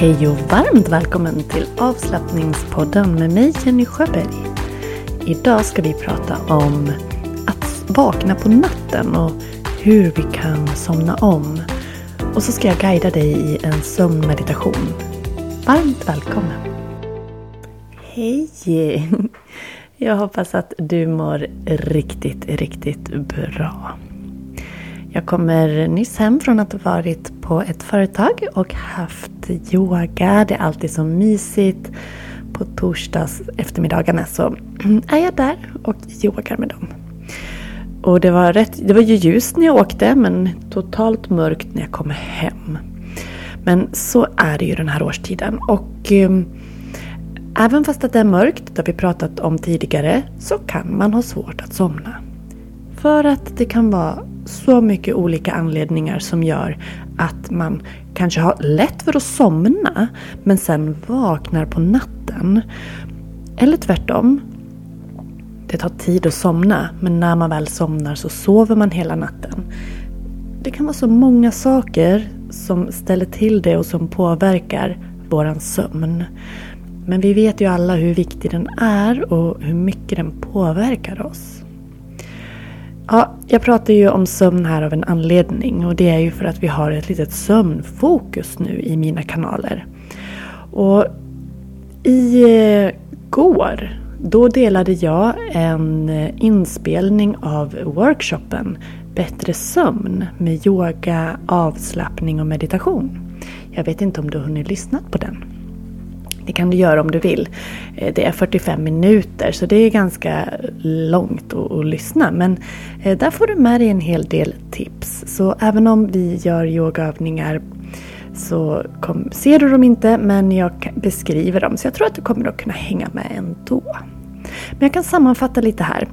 Hej och varmt välkommen till avslappningspodden med mig Jenny Sjöberg. Idag ska vi prata om att vakna på natten och hur vi kan somna om. Och så ska jag guida dig i en sömnmeditation. Varmt välkommen! Hej! Jag hoppas att du mår riktigt, riktigt bra. Jag kommer nyss hem från att ha varit på ett företag och haft yoga. Det är alltid så mysigt. På torsdags eftermiddagarna så är jag där och yogar med dem. Och det var, rätt, det var ju ljust när jag åkte men totalt mörkt när jag kom hem. Men så är det ju den här årstiden. Och eh, även fast att det är mörkt, det har vi pratat om tidigare, så kan man ha svårt att somna. För att det kan vara så mycket olika anledningar som gör att man kanske har lätt för att somna men sen vaknar på natten. Eller tvärtom. Det tar tid att somna men när man väl somnar så sover man hela natten. Det kan vara så många saker som ställer till det och som påverkar våran sömn. Men vi vet ju alla hur viktig den är och hur mycket den påverkar oss. Ja, jag pratar ju om sömn här av en anledning och det är ju för att vi har ett litet sömnfokus nu i mina kanaler. Och i eh, går då delade jag en eh, inspelning av workshopen Bättre sömn med yoga, avslappning och meditation. Jag vet inte om du har hunnit lyssna på den. Det kan du göra om du vill. Eh, det är 45 minuter så det är ganska långt att, att lyssna. Men eh, där får du med dig en hel del tips. Så även om vi gör yogaövningar så kom, ser du dem inte men jag beskriver dem. Så jag tror att du kommer att kunna hänga med ändå. Men jag kan sammanfatta lite här.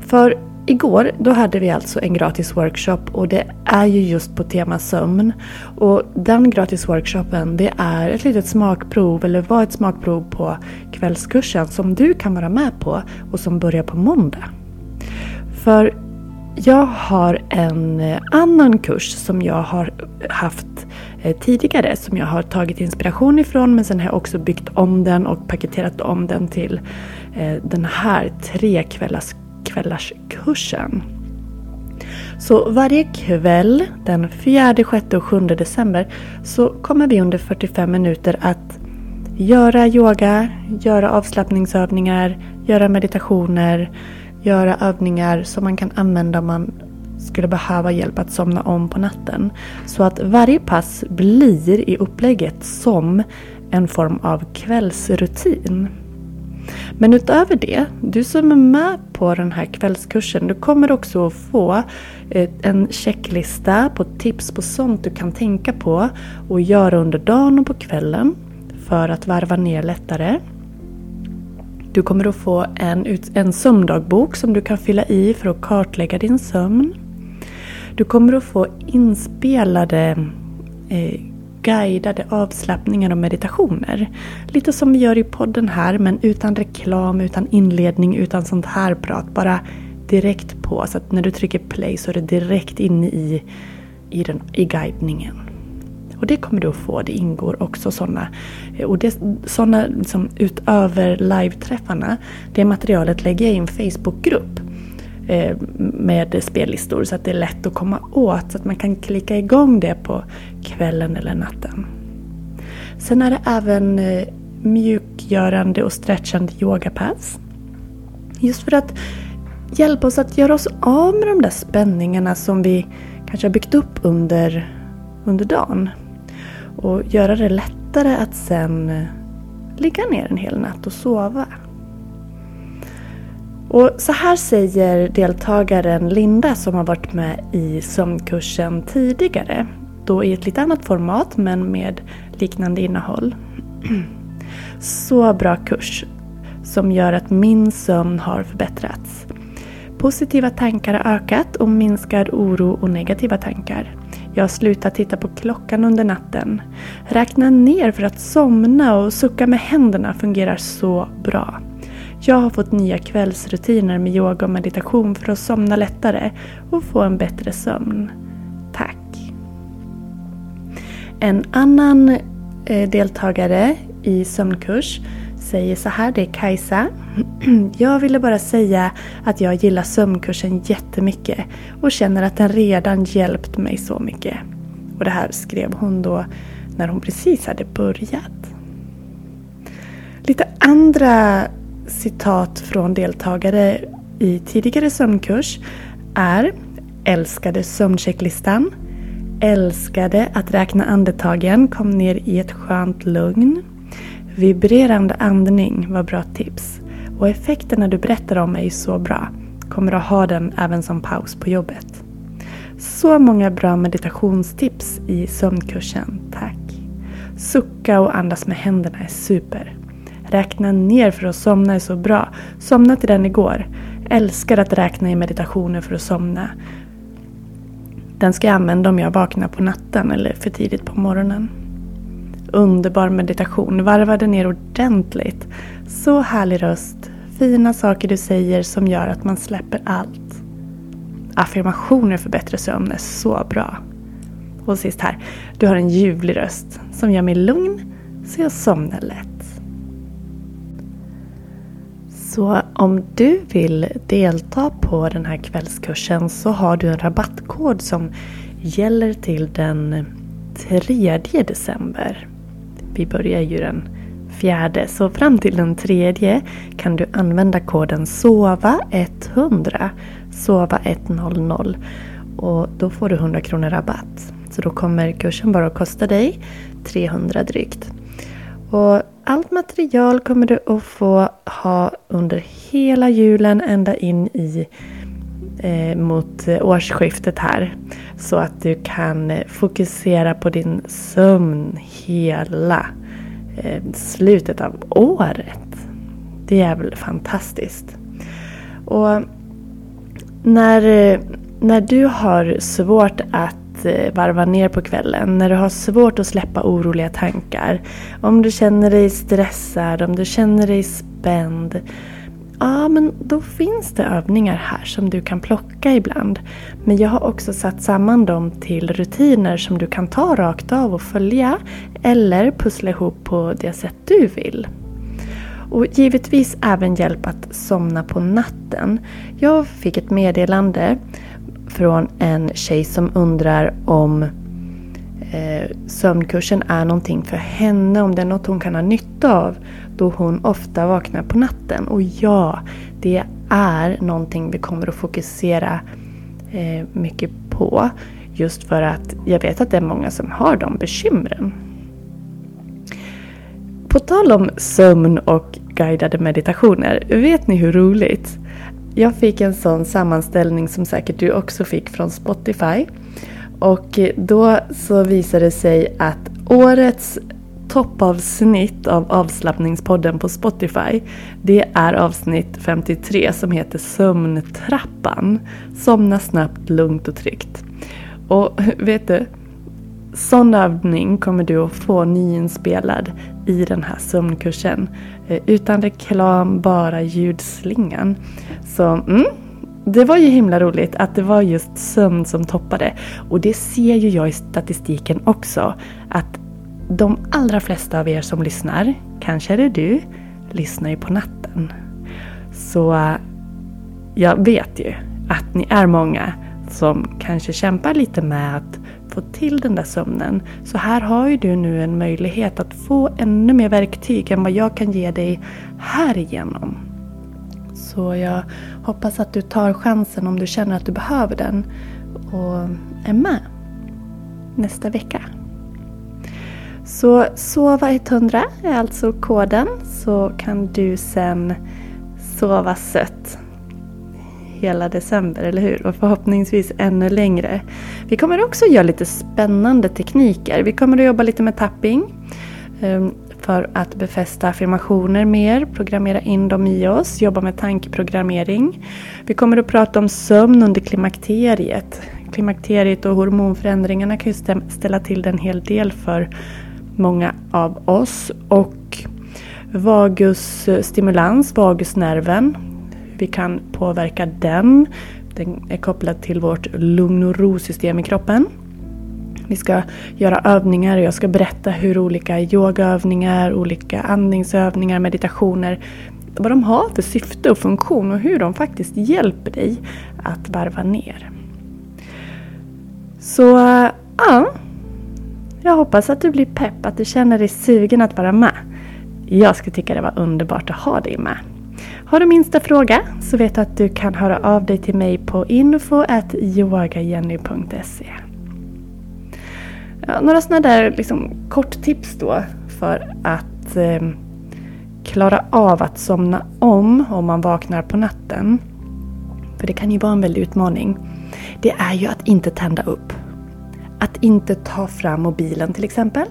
För Igår då hade vi alltså en gratis workshop och det är ju just på tema sömn. Och den gratis workshopen det är ett litet smakprov eller var ett smakprov på kvällskursen som du kan vara med på och som börjar på måndag. För jag har en eh, annan kurs som jag har haft eh, tidigare som jag har tagit inspiration ifrån men sen har jag också byggt om den och paketerat om den till eh, den här tre kvällarskursen. Så varje kväll den 4, 6 och 7 december så kommer vi under 45 minuter att göra yoga, göra avslappningsövningar, göra meditationer, göra övningar som man kan använda om man skulle behöva hjälp att somna om på natten. Så att varje pass blir i upplägget som en form av kvällsrutin. Men utöver det, du som är med på den här kvällskursen, du kommer också att få eh, en checklista på tips på sånt du kan tänka på och göra under dagen och på kvällen för att varva ner lättare. Du kommer att få en, en sömndagbok som du kan fylla i för att kartlägga din sömn. Du kommer att få inspelade eh, guidade avslappningar och meditationer. Lite som vi gör i podden här men utan reklam, utan inledning, utan sånt här prat. Bara direkt på så att när du trycker play så är du direkt inne i, i, den, i guidningen. Och det kommer du att få. Det ingår också sådana. Och det, sådana liksom, utöver live-träffarna. Det materialet lägger jag i en Facebookgrupp. Eh, med spellistor så att det är lätt att komma åt så att man kan klicka igång det på kvällen eller natten. Sen är det även eh, mjukgörande och stretchande yogapass. Just för att hjälpa oss att göra oss av med de där spänningarna som vi kanske har byggt upp under, under dagen. Och göra det lättare att sen eh, ligga ner en hel natt och sova. Och så här säger deltagaren Linda som har varit med i sömnkursen tidigare. Då i ett lite annat format men med liknande innehåll. Så bra kurs som gör att min sömn har förbättrats. Positiva tankar har ökat och minskad oro och negativa tankar. Jag har slutat titta på klockan under natten. Räkna ner för att somna och sucka med händerna fungerar så bra. Jag har fått nya kvällsrutiner med yoga och meditation för att somna lättare och få en bättre sömn. En annan eh, deltagare i sömnkurs säger så här, det är Kajsa. Jag ville bara säga att jag gillar sömnkursen jättemycket och känner att den redan hjälpt mig så mycket. Och det här skrev hon då när hon precis hade börjat. Lite andra citat från deltagare i tidigare sömnkurs är Älskade sömnchecklistan. Älskade att räkna andetagen, kom ner i ett skönt lugn. Vibrerande andning var bra tips. Och effekterna du berättar om är ju så bra. Kommer att ha den även som paus på jobbet. Så många bra meditationstips i sömnkursen, tack. Sucka och andas med händerna är super. Räkna ner för att somna är så bra. Somna till den igår. Älskar att räkna i meditationer för att somna. Den ska jag använda om jag vaknar på natten eller för tidigt på morgonen. Underbar meditation, varva den ner ordentligt. Så härlig röst, fina saker du säger som gör att man släpper allt. Affirmationer för bättre sömn är så bra. Och sist här, du har en ljuvlig röst som gör mig lugn så jag somnar lätt. Så om du vill delta på den här kvällskursen så har du en rabattkod som gäller till den 3 december. Vi börjar ju den 4 så fram till den 3 kan du använda koden SOVA100 SOVA100 och då får du 100 kronor rabatt. Så då kommer kursen bara att kosta dig 300 drygt. Och allt material kommer du att få ha under hela julen ända in i eh, mot eh, årsskiftet här. Så att du kan eh, fokusera på din sömn hela eh, slutet av året. Det är väl fantastiskt. Och när, eh, när du har svårt att Eh, varva ner på kvällen. När du har svårt att släppa oroliga tankar. Om du känner dig stressad, om du känner dig spänd. Ja, men då finns det övningar här som du kan plocka ibland. Men jag har också satt samman dem till rutiner som du kan ta rakt av och följa. Eller pussla ihop på det sätt du vill. Och givetvis även hjälp att somna på natten. Jag fick ett meddelande från en tjej som undrar om eh, sömnkursen är någonting för henne, om det är något hon kan ha nytta av då hon ofta vaknar på natten. Och ja, det är någonting vi kommer att fokusera eh, mycket på. Just för att jag vet att det är många som har de bekymren. På tal om sömn och guidade meditationer, vet ni hur roligt jag fick en sån sammanställning som säkert du också fick från Spotify. Och då så visade det sig att årets toppavsnitt av avslappningspodden på Spotify det är avsnitt 53 som heter Sömntrappan. Somna snabbt, lugnt och tryggt. Och vet du? Sån övning kommer du att få nyinspelad i den här sömnkursen. Eh, utan reklam, bara ljudslingan. Så mm, det var ju himla roligt att det var just sömn som toppade. Och det ser ju jag i statistiken också. Att de allra flesta av er som lyssnar, kanske är det du, lyssnar ju på natten. Så jag vet ju att ni är många som kanske kämpar lite med att få till den där sömnen. Så här har ju du nu en möjlighet att få ännu mer verktyg än vad jag kan ge dig här igenom. Så jag hoppas att du tar chansen om du känner att du behöver den och är med nästa vecka. Så sova 100 är alltså koden så kan du sen sova sött hela december, eller hur? Och förhoppningsvis ännu längre. Vi kommer också göra lite spännande tekniker. Vi kommer att jobba lite med tapping ehm, för att befästa affirmationer mer, programmera in dem i oss, jobba med tankeprogrammering. Vi kommer att prata om sömn under klimakteriet. Klimakteriet och hormonförändringarna kan ju ställa till det en hel del för många av oss. Och vagusstimulans, eh, vagusnerven, vi kan påverka den. Den är kopplad till vårt lugn och ro-system i kroppen. Vi ska göra övningar och jag ska berätta hur olika yogaövningar, olika andningsövningar, meditationer, vad de har för syfte och funktion och hur de faktiskt hjälper dig att varva ner. Så ja, jag hoppas att du blir pepp, att du känner dig sugen att vara med. Jag skulle tycka det var underbart att ha dig med. Har du minsta fråga så vet du att du kan höra av dig till mig på info.yogajenny.se ja, Några sådana där liksom, kort tips då för att eh, klara av att somna om om man vaknar på natten. För det kan ju vara en väldig utmaning. Det är ju att inte tända upp. Att inte ta fram mobilen till exempel.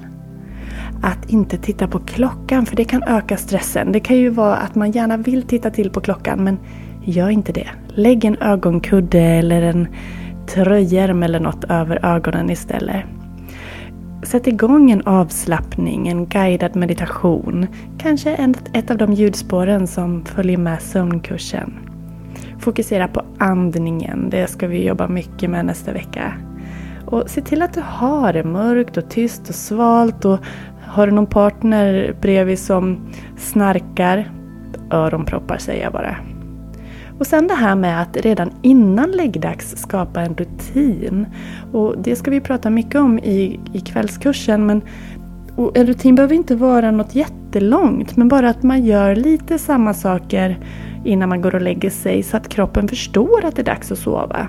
Att inte titta på klockan för det kan öka stressen. Det kan ju vara att man gärna vill titta till på klockan men gör inte det. Lägg en ögonkudde eller en tröjärm eller något över ögonen istället. Sätt igång en avslappning, en guidad meditation. Kanske ett av de ljudspåren som följer med sömnkursen. Fokusera på andningen, det ska vi jobba mycket med nästa vecka. Och se till att du har det mörkt och tyst och svalt och har du någon partner bredvid som snarkar, öronproppar säger jag bara. Och sen det här med att redan innan läggdags skapa en rutin. Och det ska vi prata mycket om i, i kvällskursen. Men, en rutin behöver inte vara något jättelångt men bara att man gör lite samma saker innan man går och lägger sig så att kroppen förstår att det är dags att sova.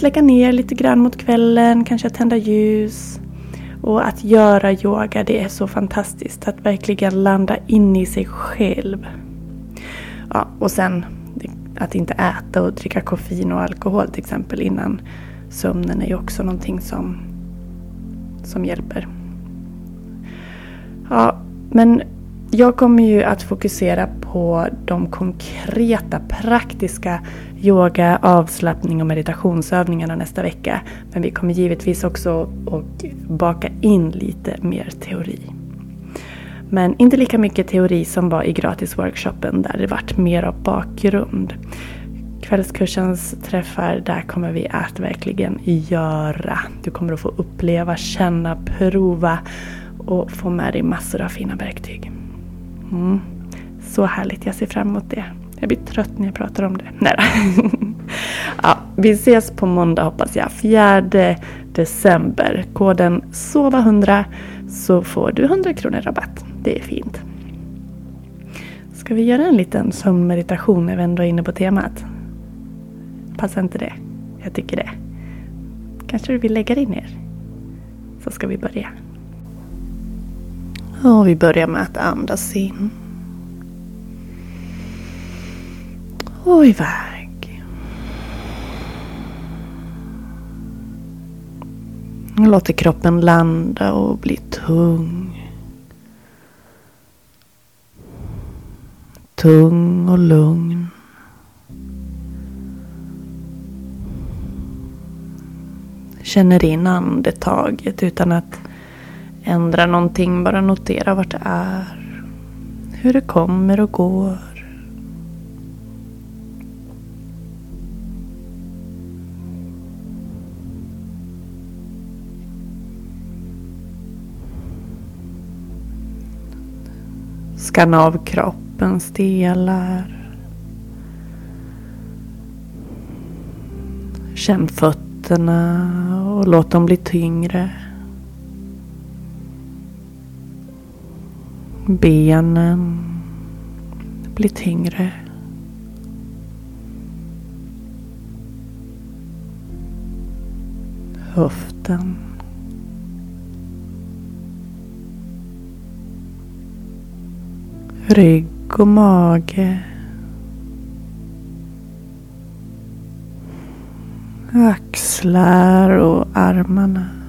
Släcka ner lite grann mot kvällen, kanske tända ljus. Och att göra yoga, det är så fantastiskt. Att verkligen landa in i sig själv. Ja, och sen att inte äta och dricka koffein och alkohol till exempel innan sömnen är ju också någonting som, som hjälper. Ja, men jag kommer ju att fokusera på de konkreta praktiska yoga, avslappning och meditationsövningarna nästa vecka. Men vi kommer givetvis också att baka in lite mer teori. Men inte lika mycket teori som var i gratisworkshopen där det vart mer av bakgrund. Kvällskursens träffar, där kommer vi att verkligen göra. Du kommer att få uppleva, känna, prova och få med dig massor av fina verktyg. Mm. Så härligt, jag ser fram emot det. Jag blir trött när jag pratar om det. Nej ja, Vi ses på måndag hoppas jag. 4 december. Koden SOVA100 så får du 100 kronor rabatt. Det är fint. Ska vi göra en liten sömnmeditation när vi ändå är inne på temat? Passar inte det? Jag tycker det. Kanske du vill lägga dig ner? Så ska vi börja. Och vi börjar med att andas in. Och iväg. Låter kroppen landa och bli tung. Tung och lugn. Känner in andetaget utan att ändra någonting. Bara notera vart det är. Hur det kommer och går. Skanna av kroppens delar. Känn fötterna och låt dem bli tyngre. Benen blir tyngre. Höften. Rygg och mage. Axlar och armarna.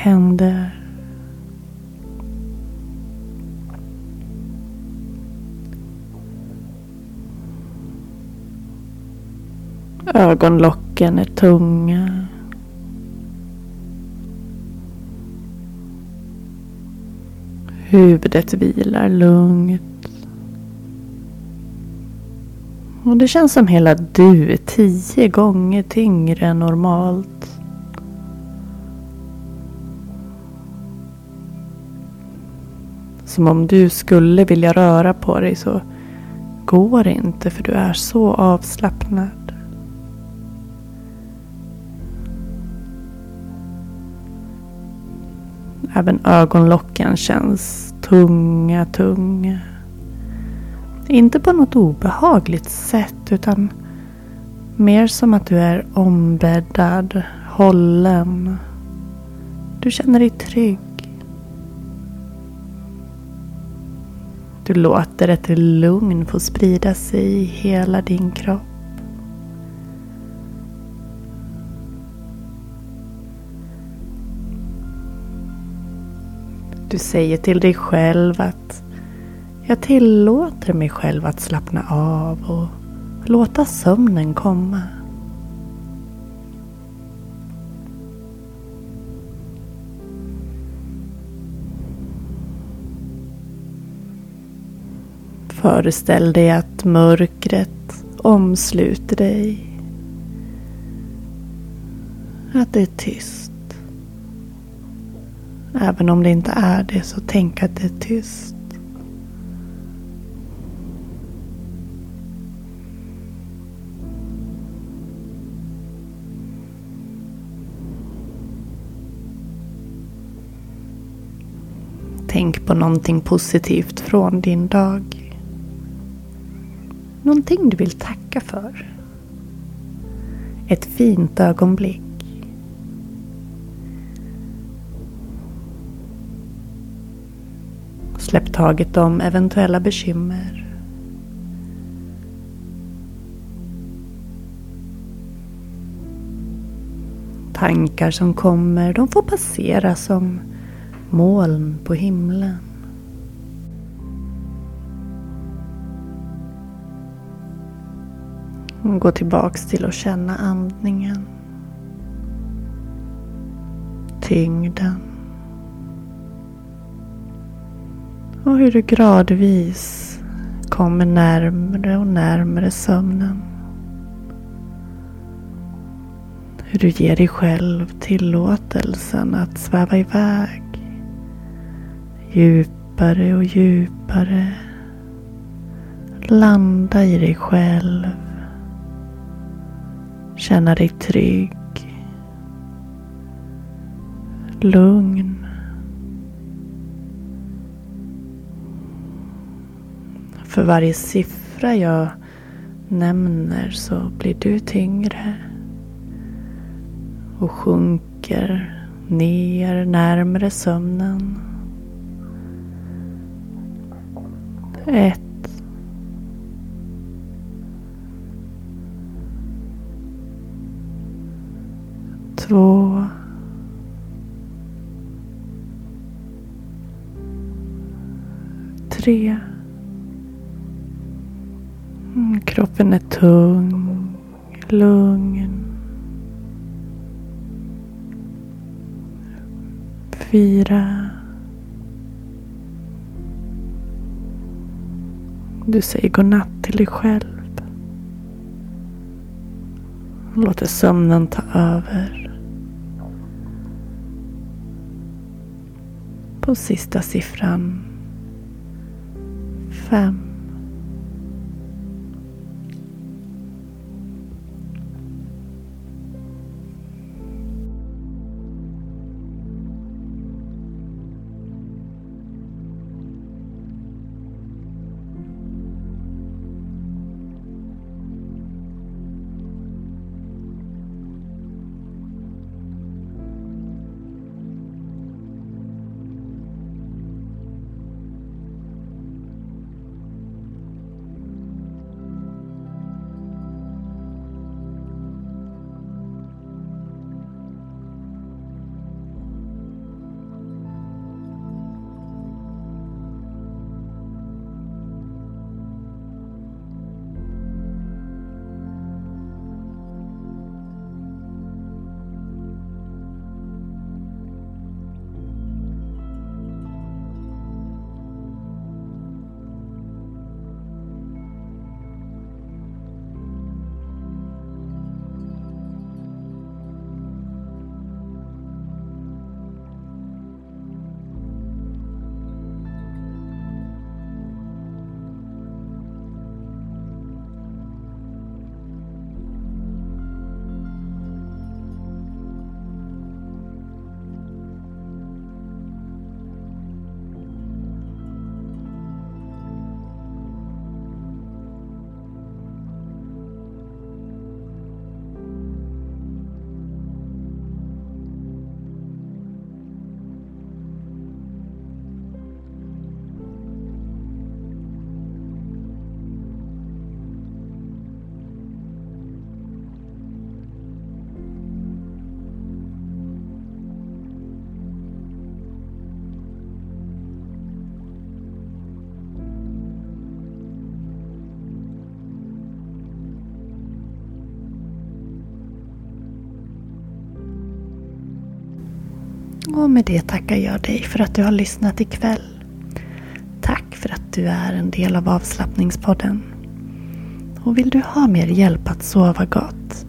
händer. Ögonlocken är tunga. Huvudet vilar lugnt. Och det känns som hela du är tio gånger tyngre än normalt. Som om du skulle vilja röra på dig så går det inte för du är så avslappnad. Även ögonlocken känns tunga, tunga. Inte på något obehagligt sätt utan mer som att du är ombäddad, hållen. Du känner dig trygg. Du låter ett lugn få sprida sig i hela din kropp. Du säger till dig själv att jag tillåter mig själv att slappna av och låta sömnen komma. Föreställ dig att mörkret omsluter dig. Att det är tyst. Även om det inte är det så tänk att det är tyst. Tänk på någonting positivt från din dag. Någonting du vill tacka för. Ett fint ögonblick. Släpp taget om eventuella bekymmer. Tankar som kommer, de får passera som moln på himlen. Gå tillbaks till att känna andningen. Tyngden. Och hur du gradvis kommer närmre och närmre sömnen. Hur du ger dig själv tillåtelsen att sväva iväg. Djupare och djupare. Landa i dig själv. Känna dig trygg. Lugn. För varje siffra jag nämner så blir du tyngre. Och sjunker ner närmre sömnen. Ett. Två. Tre. Kroppen är tung, lugn. Fyra. Du säger godnatt till dig själv. Låter sömnen ta över. På sista siffran. Fem. Och med det tackar jag dig för att du har lyssnat ikväll. Tack för att du är en del av avslappningspodden. Och vill du ha mer hjälp att sova gott?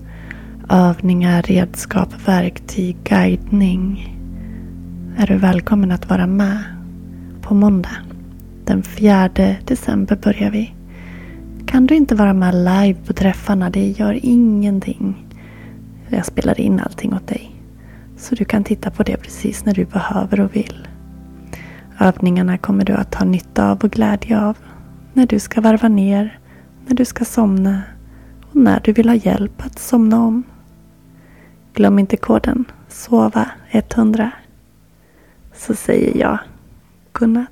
Övningar, redskap, verktyg, guidning. Är du välkommen att vara med på måndag. Den 4 december börjar vi. Kan du inte vara med live på träffarna, det gör ingenting. Jag spelar in allting åt dig. Så du kan titta på det precis när du behöver och vill. Övningarna kommer du att ha nytta av och glädje av när du ska varva ner, när du ska somna och när du vill ha hjälp att somna om. Glöm inte koden SOVA100 så säger jag godnatt.